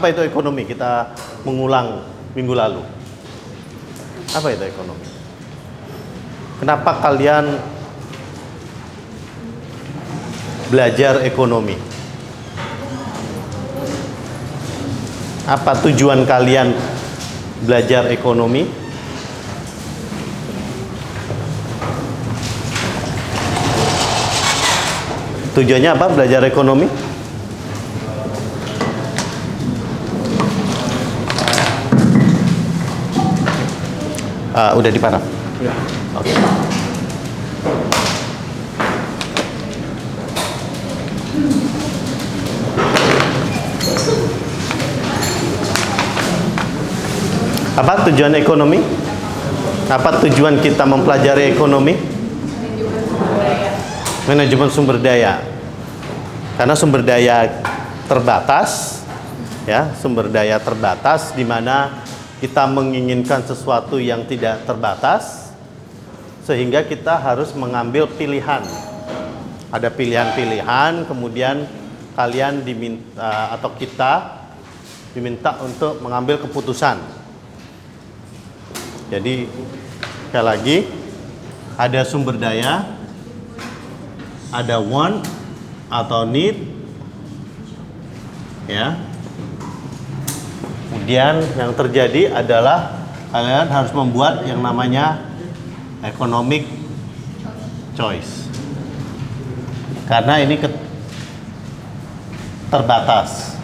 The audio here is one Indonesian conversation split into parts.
Apa itu ekonomi? Kita mengulang minggu lalu. Apa itu ekonomi? Kenapa kalian belajar ekonomi? Apa tujuan kalian belajar ekonomi? Tujuannya apa belajar ekonomi? Ah, udah dipanah. Oke. Apa tujuan ekonomi? Apa tujuan kita mempelajari ekonomi? Manajemen sumber daya. Karena sumber daya terbatas, ya, sumber daya terbatas di mana kita menginginkan sesuatu yang tidak terbatas, sehingga kita harus mengambil pilihan. Ada pilihan-pilihan, kemudian kalian diminta atau kita diminta untuk mengambil keputusan. Jadi sekali lagi ada sumber daya, ada want atau need, ya. Kemudian yang terjadi adalah kalian harus membuat yang namanya economic choice. Karena ini terbatas.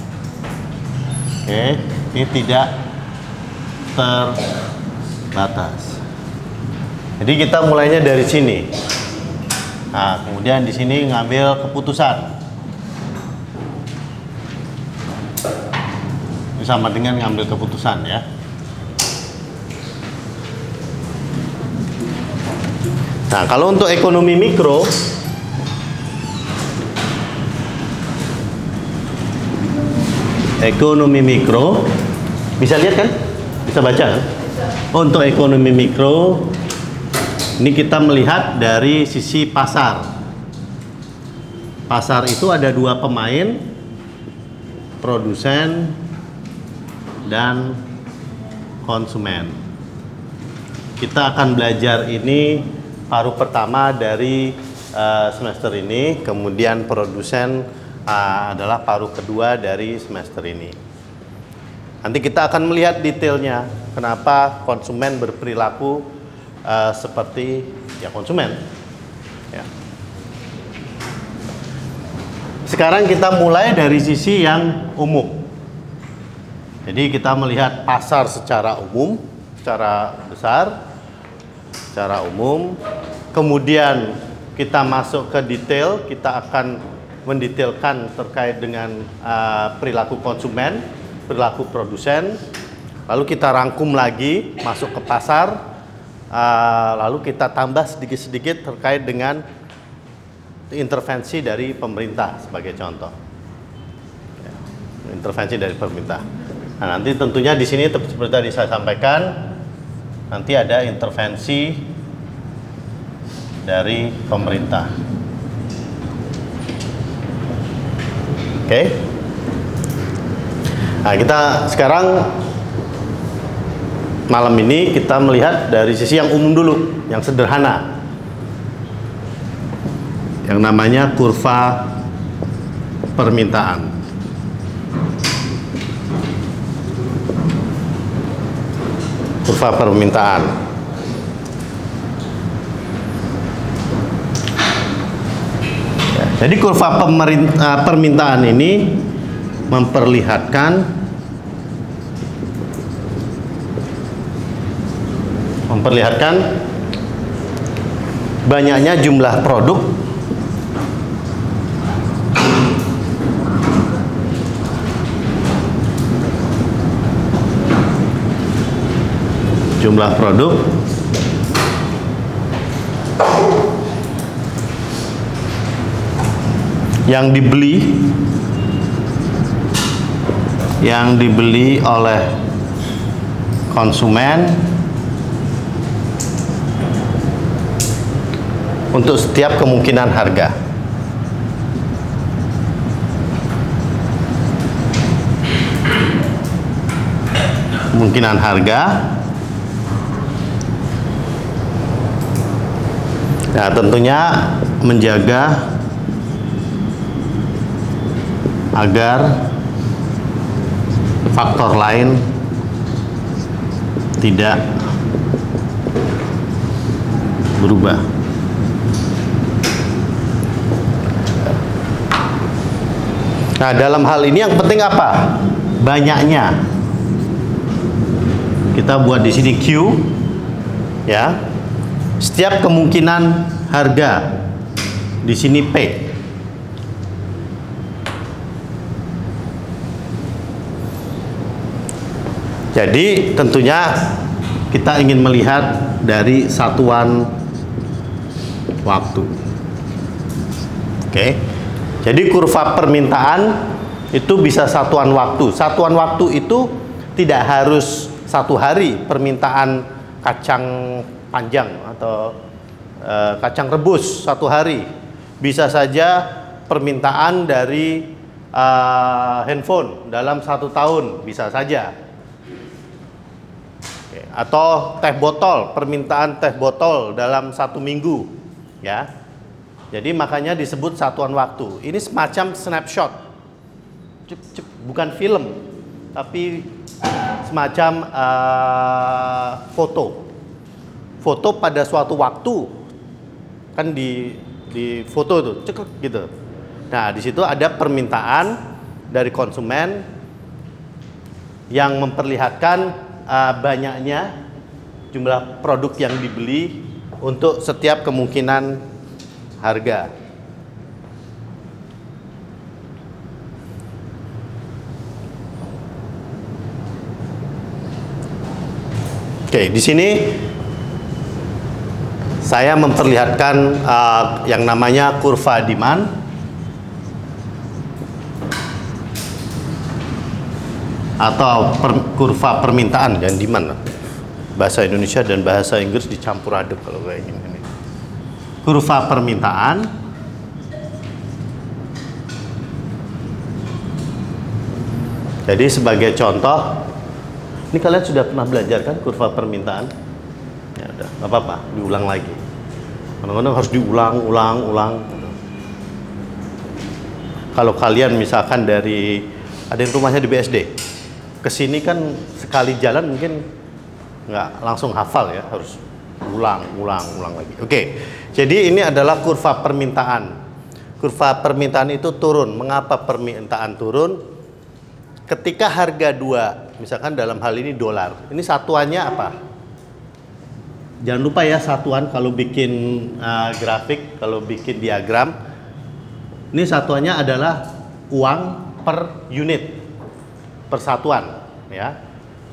Oke, ini tidak terbatas. Jadi kita mulainya dari sini. Nah, kemudian di sini ngambil keputusan. Sama dengan ngambil keputusan ya. Nah, kalau untuk ekonomi mikro, ekonomi mikro, bisa lihat kan? Bisa baca kan? Untuk ekonomi mikro, ini kita melihat dari sisi pasar. Pasar itu ada dua pemain, produsen dan konsumen. Kita akan belajar ini paruh pertama dari eh, semester ini, kemudian produsen eh, adalah paruh kedua dari semester ini. Nanti kita akan melihat detailnya kenapa konsumen berperilaku eh, seperti ya konsumen. Ya. Sekarang kita mulai dari sisi yang umum. Jadi kita melihat pasar secara umum, secara besar, secara umum. Kemudian kita masuk ke detail, kita akan mendetailkan terkait dengan uh, perilaku konsumen, perilaku produsen. Lalu kita rangkum lagi, masuk ke pasar. uh, lalu kita tambah sedikit-sedikit terkait dengan intervensi dari pemerintah sebagai contoh. Ya, intervensi dari pemerintah. Nah, nanti tentunya di sini seperti tadi saya sampaikan, nanti ada intervensi dari pemerintah. Oke. Nah, kita sekarang malam ini kita melihat dari sisi yang umum dulu, yang sederhana. Yang namanya kurva permintaan. Kurva permintaan. Ya, Jadi kurva eh, permintaan ini memperlihatkan memperlihatkan banyaknya jumlah produk jumlah produk yang dibeli yang dibeli oleh konsumen untuk setiap kemungkinan harga. kemungkinan harga. Nah, tentunya menjaga agar faktor lain tidak berubah. Nah, dalam hal ini yang penting apa? Banyaknya. Kita buat di sini Q ya. Setiap kemungkinan harga di sini P. Jadi tentunya kita ingin melihat dari satuan waktu. Oke. Jadi kurva permintaan itu bisa satuan waktu. Satuan waktu itu tidak harus satu hari permintaan kacang panjang atau e, kacang rebus satu hari. Bisa saja permintaan dari e, handphone dalam satu tahun bisa saja atau teh botol, permintaan teh botol dalam satu minggu, ya. Jadi makanya disebut satuan waktu. Ini semacam snapshot, cep, cep, bukan film, tapi semacam uh, foto. Foto pada suatu waktu kan di di foto tuh, cek gitu. Nah di situ ada permintaan dari konsumen yang memperlihatkan uh, banyaknya jumlah produk yang dibeli untuk setiap kemungkinan harga. Oke, di sini saya memperlihatkan uh, yang namanya kurva demand. Atau per, kurva permintaan dan demand bahasa Indonesia dan bahasa Inggris dicampur aduk kalau kayak gini kurva permintaan. Jadi sebagai contoh ini kalian sudah pernah belajar kan kurva permintaan udah nggak apa-apa. Diulang lagi. Kadang-kadang harus diulang ulang ulang. Kalau kalian misalkan dari ada yang rumahnya di BSD ke sini kan sekali jalan mungkin nggak langsung hafal ya harus ulang ulang ulang lagi. Oke. Jadi ini adalah kurva permintaan. Kurva permintaan itu turun. Mengapa permintaan turun? Ketika harga dua misalkan dalam hal ini dolar. Ini satuannya apa jangan lupa ya satuan kalau bikin uh, grafik kalau bikin diagram ini satuannya adalah uang per unit persatuan ya.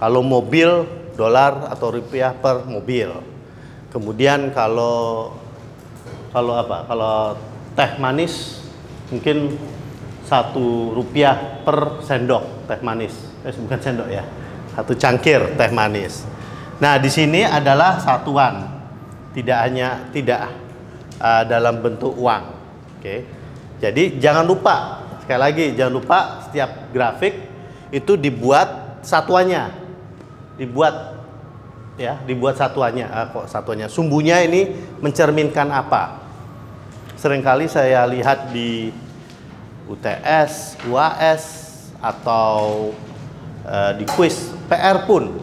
Kalau mobil dolar atau rupiah per mobil. Kemudian kalau kalau apa? Kalau teh manis mungkin satu rupiah per sendok teh manis. Eh, bukan sendok ya, satu cangkir teh manis. Nah di sini adalah satuan, tidak hanya tidak uh, dalam bentuk uang. Oke, jadi jangan lupa sekali lagi jangan lupa setiap grafik itu dibuat satuannya. Dibuat ya dibuat satuannya. Ah, kok satuannya? Sumbunya ini mencerminkan apa? Seringkali saya lihat di UTS UAS atau uh, di quiz PR pun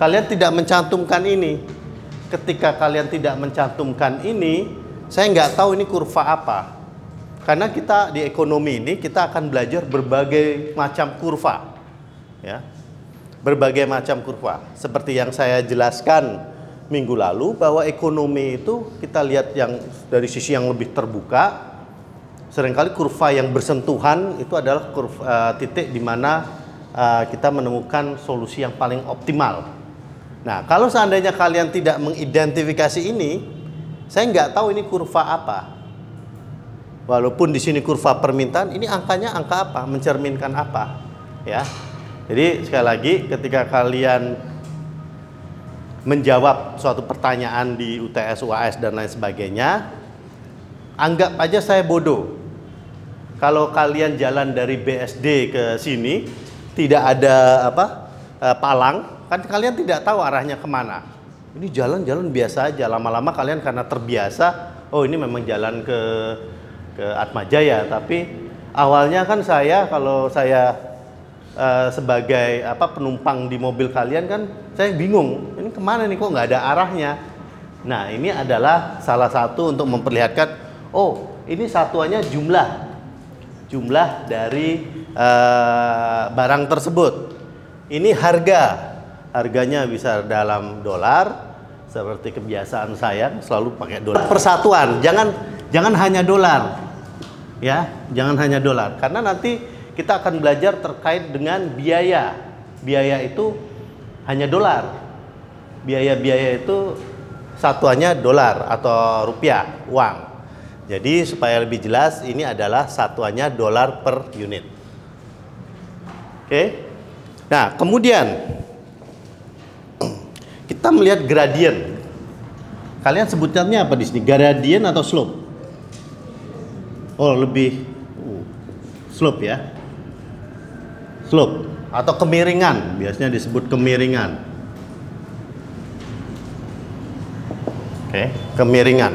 kalian tidak mencantumkan ini. Ketika kalian tidak mencantumkan ini saya nggak tahu ini kurva apa. Karena kita di ekonomi ini kita akan belajar berbagai macam kurva ya. Berbagai macam kurva. Seperti yang saya jelaskan minggu lalu bahwa ekonomi itu kita lihat yang dari sisi yang lebih terbuka. Seringkali kurva yang bersentuhan itu adalah kurva uh, titik di mana uh, kita menemukan solusi yang paling optimal. Nah, kalau seandainya kalian tidak mengidentifikasi ini, saya nggak tahu ini kurva apa. Walaupun di sini kurva permintaan, ini angkanya angka apa, mencerminkan apa, ya. Jadi sekali lagi ketika kalian menjawab suatu pertanyaan di UTS, UAS dan lain sebagainya, anggap aja saya bodoh. Kalau kalian jalan dari BSD ke sini tidak ada apa? eh, palang, kan kalian tidak tahu arahnya ke mana. Ini jalan-jalan biasa aja. Lama-lama kalian karena terbiasa, oh ini memang jalan ke ke Atmajaya. Tapi awalnya kan saya kalau saya eh, sebagai apa penumpang di mobil kalian kan saya bingung. Ini ke mana nih kok nggak ada arahnya? Nah ini adalah salah satu untuk memperlihatkan, oh ini satuannya jumlah, jumlah dari eh, barang tersebut. Ini harga, harganya bisa dalam dolar, seperti kebiasaan saya selalu pakai dolar. Persatuan, jangan jangan hanya dolar, ya, jangan hanya dolar, karena nanti kita akan belajar terkait dengan biaya. Biaya itu hanya dolar. Biaya-biaya itu satuannya dolar atau rupiah, uang. Jadi supaya lebih jelas ini adalah satuannya dolar per unit. Oke. Nah, kemudian kita melihat gradien. Kalian sebutnya apa di sini? Gradien atau slope? Oh, lebih uh, slope ya. Slope atau kemiringan, biasanya disebut kemiringan. Oke, kemiringan.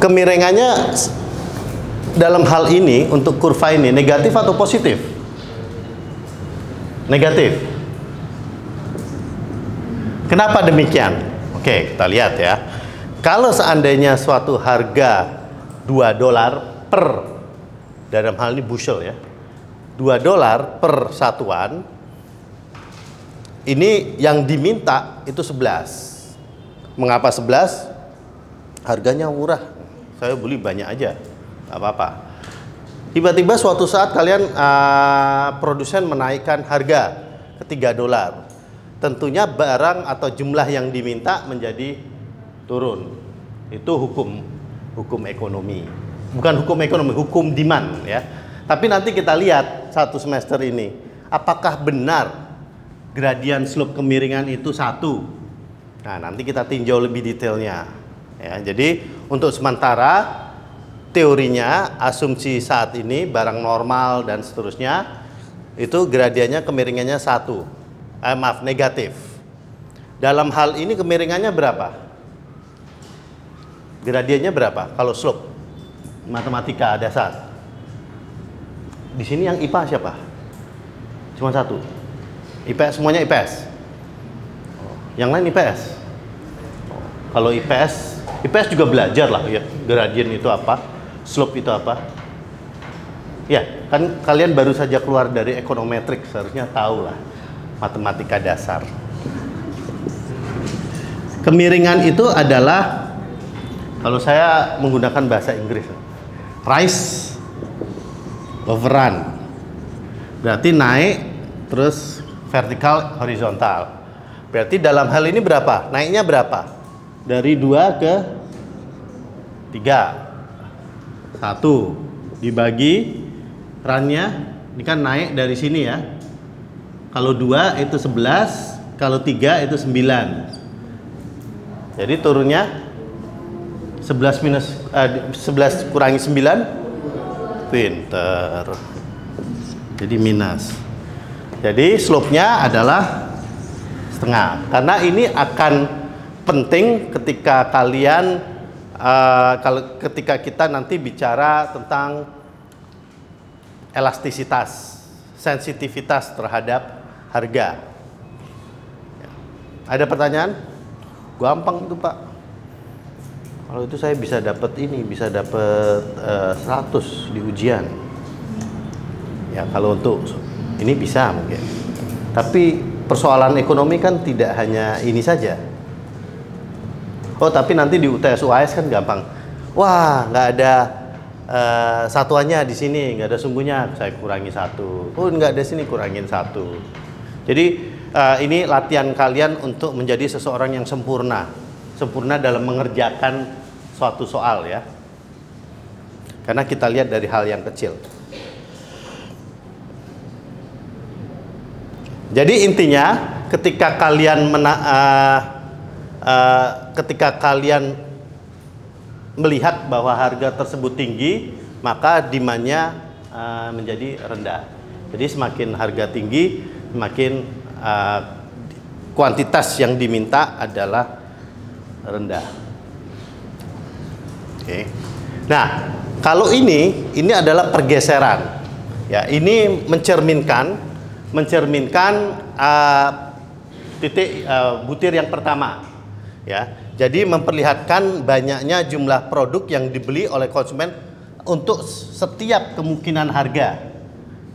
Kemiringannya dalam hal ini untuk kurva ini negatif atau positif? Negatif. Kenapa demikian? Oke, kita lihat ya. Kalau seandainya suatu harga 2 dolar per dalam hal ini bushel ya. 2 dolar per satuan ini yang diminta itu 11. Mengapa 11? Harganya murah. Saya beli banyak aja. Gak apa-apa. Tiba-tiba suatu saat kalian uh, produsen menaikkan harga ke 3 dolar. Tentunya barang atau jumlah yang diminta menjadi turun. Itu hukum hukum ekonomi. Bukan hukum ekonomi, hukum demand ya. Tapi nanti kita lihat satu semester ini apakah benar gradien slope kemiringan itu satu. Nah, nanti kita tinjau lebih detailnya. Ya, jadi untuk sementara teorinya asumsi saat ini barang normal dan seterusnya itu gradiennya kemiringannya satu. Eh, maaf negatif. Dalam hal ini kemiringannya berapa? Gradiennya berapa? Kalau slope matematika dasar. Di sini yang IPA siapa? Cuma satu. IPS semuanya IPS. Yang lain IPS. Kalau IPS, IPS juga belajar lah ya gradien itu apa, slope itu apa. Ya, kan kalian baru saja keluar dari ekonometrik, seharusnya tahu lah matematika dasar. Kemiringan itu adalah kalau saya menggunakan bahasa Inggris, rise over run. Berarti naik terus vertikal horizontal. Berarti dalam hal ini berapa? Naiknya berapa? Dari 2 ke 3. 1 dibagi runnya ini kan naik dari sini ya. Kalau 2 itu 11, kalau 3 itu 9. Jadi turunnya 11 minus eh, 11 kurangi 9 pinter. Jadi minus. Jadi slope-nya adalah setengah. Karena ini akan penting ketika kalian uh, kalau ketika kita nanti bicara tentang elastisitas, sensitivitas terhadap harga. Ada pertanyaan? Gampang itu Pak. Kalau itu saya bisa dapat ini, bisa dapat uh, 100 di ujian. Ya kalau untuk ini bisa mungkin. Tapi persoalan ekonomi kan tidak hanya ini saja. Oh, tapi nanti di UTS UAS kan gampang. Wah, nggak ada uh, satuannya di sini, nggak ada sumbunya, saya kurangi satu. Oh, nggak ada sini, kurangin satu. Jadi uh, ini latihan kalian untuk menjadi seseorang yang sempurna, sempurna dalam mengerjakan suatu soal ya. Karena kita lihat dari hal yang kecil. Jadi intinya ketika kalian mena, uh, uh, ketika kalian melihat bahwa harga tersebut tinggi, maka demandnya uh, menjadi rendah. Jadi semakin harga tinggi, semakin uh, kuantitas yang diminta adalah rendah. Oke. Nah, kalau ini ini adalah pergeseran. Ya, ini mencerminkan mencerminkan uh, titik uh, butir yang pertama. Ya. Jadi memperlihatkan banyaknya jumlah produk yang dibeli oleh konsumen untuk setiap kemungkinan harga.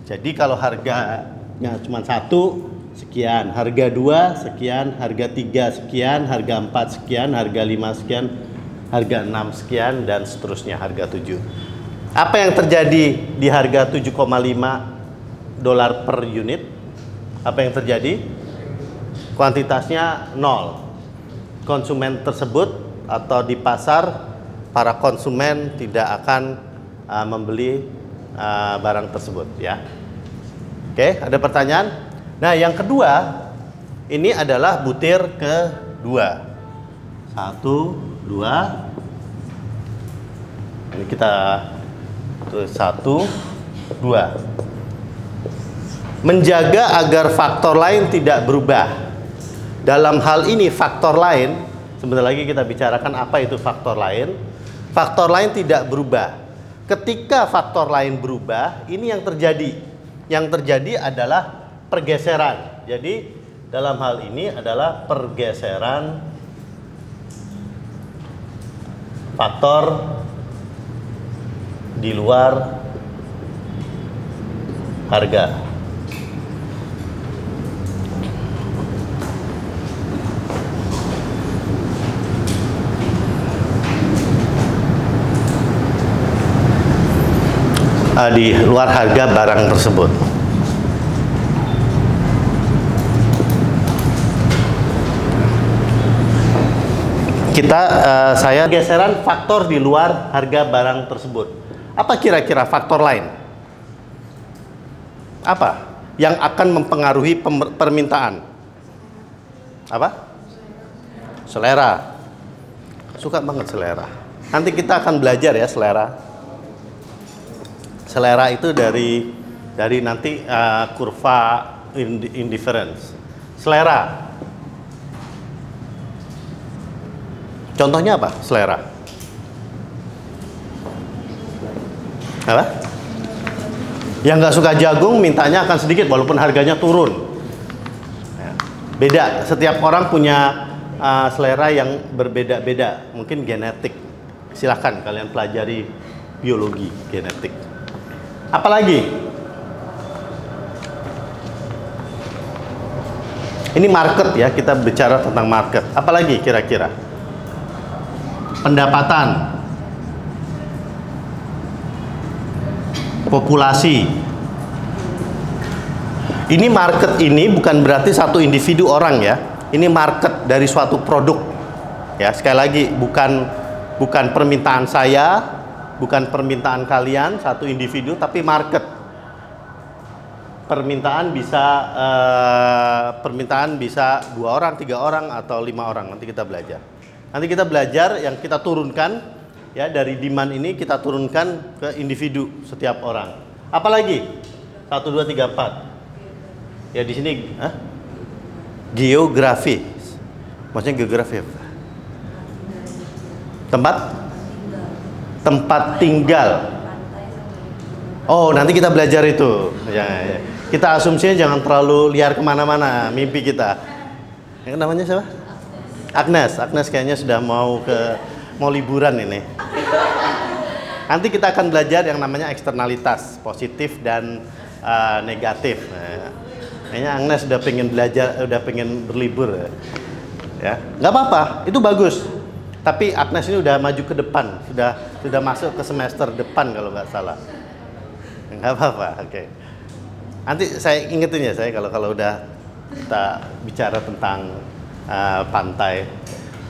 Jadi kalau harganya cuma satu sekian, harga dua sekian, harga tiga sekian, harga empat sekian, harga lima sekian, harga enam sekian dan seterusnya harga tujuh. Apa yang terjadi di harga 7,5 dolar per unit? Apa yang terjadi? Kuantitasnya nol konsumen tersebut atau di pasar para konsumen tidak akan uh, membeli uh, barang tersebut ya. Oke, ada pertanyaan? Nah, yang kedua ini adalah butir kedua. Satu, dua. Ini kita tuh satu, dua. Menjaga agar faktor lain tidak berubah dalam hal ini faktor lain, sebentar lagi kita bicarakan apa itu faktor lain. Faktor lain tidak berubah. Ketika faktor lain berubah, ini yang terjadi. Yang terjadi adalah pergeseran. Jadi dalam hal ini adalah pergeseran faktor di luar harga. Uh, di luar harga barang tersebut. Kita uh, saya geseran faktor di luar harga barang tersebut. Apa kira-kira faktor lain? Apa yang akan mempengaruhi permintaan? Apa? Selera. Suka banget selera. Nanti kita akan belajar ya selera selera itu dari dari nanti uh, kurva indifference. Selera. Contohnya apa? Selera. Apa? Yang nggak suka jagung mintanya akan sedikit walaupun harganya turun. Ya. Beda. Setiap orang punya uh, selera yang berbeda-beda. Mungkin genetik. Silahkan kalian pelajari biologi genetik. Apalagi? Ini market ya, kita bicara tentang market. Apalagi kira-kira? Pendapatan. Populasi. Ini market ini bukan berarti satu individu orang ya. Ini market dari suatu produk. Ya, sekali lagi bukan bukan permintaan saya, bukan permintaan kalian satu individu tapi market. Permintaan bisa uh, permintaan bisa dua orang tiga orang atau lima orang. Nanti kita belajar. Nanti kita belajar yang kita turunkan ya dari demand ini kita turunkan ke individu setiap orang. Apalagi? Satu dua tiga empat. Ya di sini huh? geografi maksudnya geografi tempat tempat tinggal. Oh, nanti kita belajar itu. Ya, ya. Kita asumsinya jangan terlalu liar ke mana-mana mimpi kita. Yang namanya siapa? Agnes. Agnes kayaknya sudah mau ke mau liburan ini. Nanti kita akan belajar yang namanya eksternalitas, positif dan uh, negatif. Nah, Agnes sudah pengen belajar, udah pengen berlibur. Ya, nggak apa-apa, itu bagus. Tapi Agnes ini udah maju ke depan, sudah sudah masuk ke semester depan kalau nggak salah. Nggak apa-apa, oke. Okay. Nanti saya ingetin ya saya kalau kalau udah kita bicara tentang uh, pantai.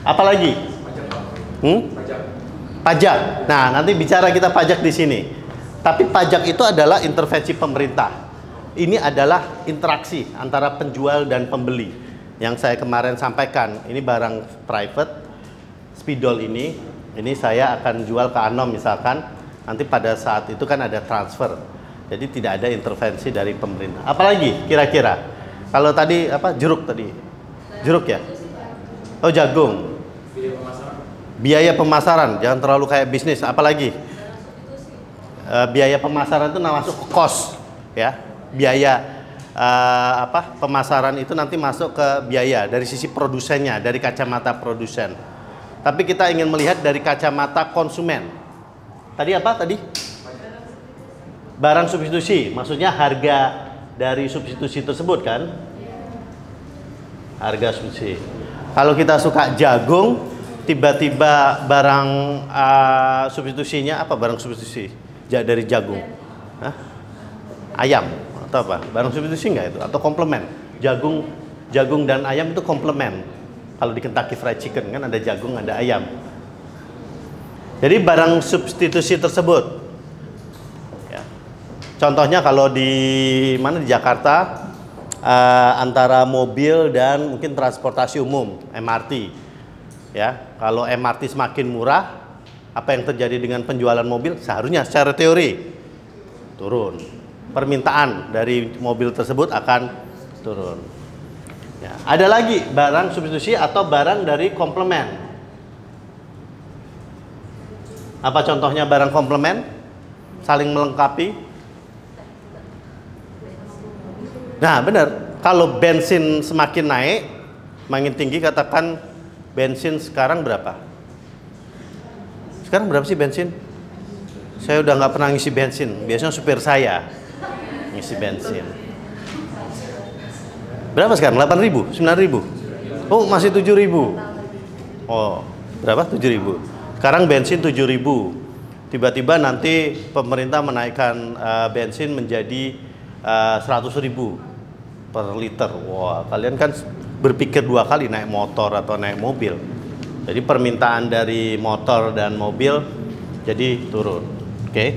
Apalagi? Hmm? Pajak. Nah, nanti bicara kita pajak di sini. Tapi pajak itu adalah intervensi pemerintah. Ini adalah interaksi antara penjual dan pembeli. Yang saya kemarin sampaikan, ini barang private, spidol ini, ini saya akan jual ke Anom misalkan, Nanti pada saat itu kan ada transfer. Jadi tidak ada intervensi dari pemerintah. Apalagi kira-kira? Kalau tadi apa jeruk tadi? Jeruk ya? Oh jagung. Biaya pemasaran, jangan terlalu kayak bisnis. Apalagi? Eh, biaya pemasaran itu masuk ke kos, ya. Biaya eh, apa? Pemasaran itu nanti masuk ke biaya dari sisi produsennya, dari kacamata produsen. Tapi kita ingin melihat dari kacamata konsumen. Tadi apa tadi? Barang substitusi, maksudnya harga dari substitusi tersebut kan? Harga substitusi. Kalau kita suka jagung, tiba-tiba barang uh, substitusinya apa? Barang substitusi dari jagung, Hah? ayam atau apa? Barang substitusi enggak itu? Atau komplement? Jagung, jagung dan ayam itu komplement. Kalau di Kentucky Fried Chicken kan ada jagung, ada ayam. Jadi barang substitusi tersebut, ya. contohnya kalau di mana di Jakarta uh, antara mobil dan mungkin transportasi umum MRT, ya kalau MRT semakin murah, apa yang terjadi dengan penjualan mobil seharusnya secara teori turun, permintaan dari mobil tersebut akan turun. Ya. Ada lagi barang substitusi atau barang dari komplement. Apa contohnya barang komplement? Saling melengkapi. Nah, benar. Kalau bensin semakin naik, makin tinggi katakan bensin sekarang berapa? Sekarang berapa sih bensin? Saya udah nggak pernah ngisi bensin. Biasanya supir saya ngisi bensin. Berapa sekarang? 8 ribu? 9 ribu? Oh, masih 7 ribu. Oh, berapa? 7 ribu. Sekarang bensin 7.000. Tiba-tiba nanti pemerintah menaikkan uh, bensin menjadi uh, 100.000 per liter. Wah, kalian kan berpikir dua kali naik motor atau naik mobil. Jadi permintaan dari motor dan mobil jadi turun. Oke. Okay?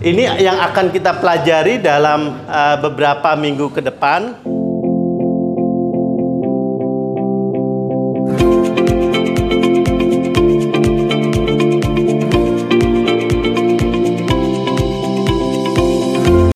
Ini yang akan kita pelajari dalam uh, beberapa minggu ke depan.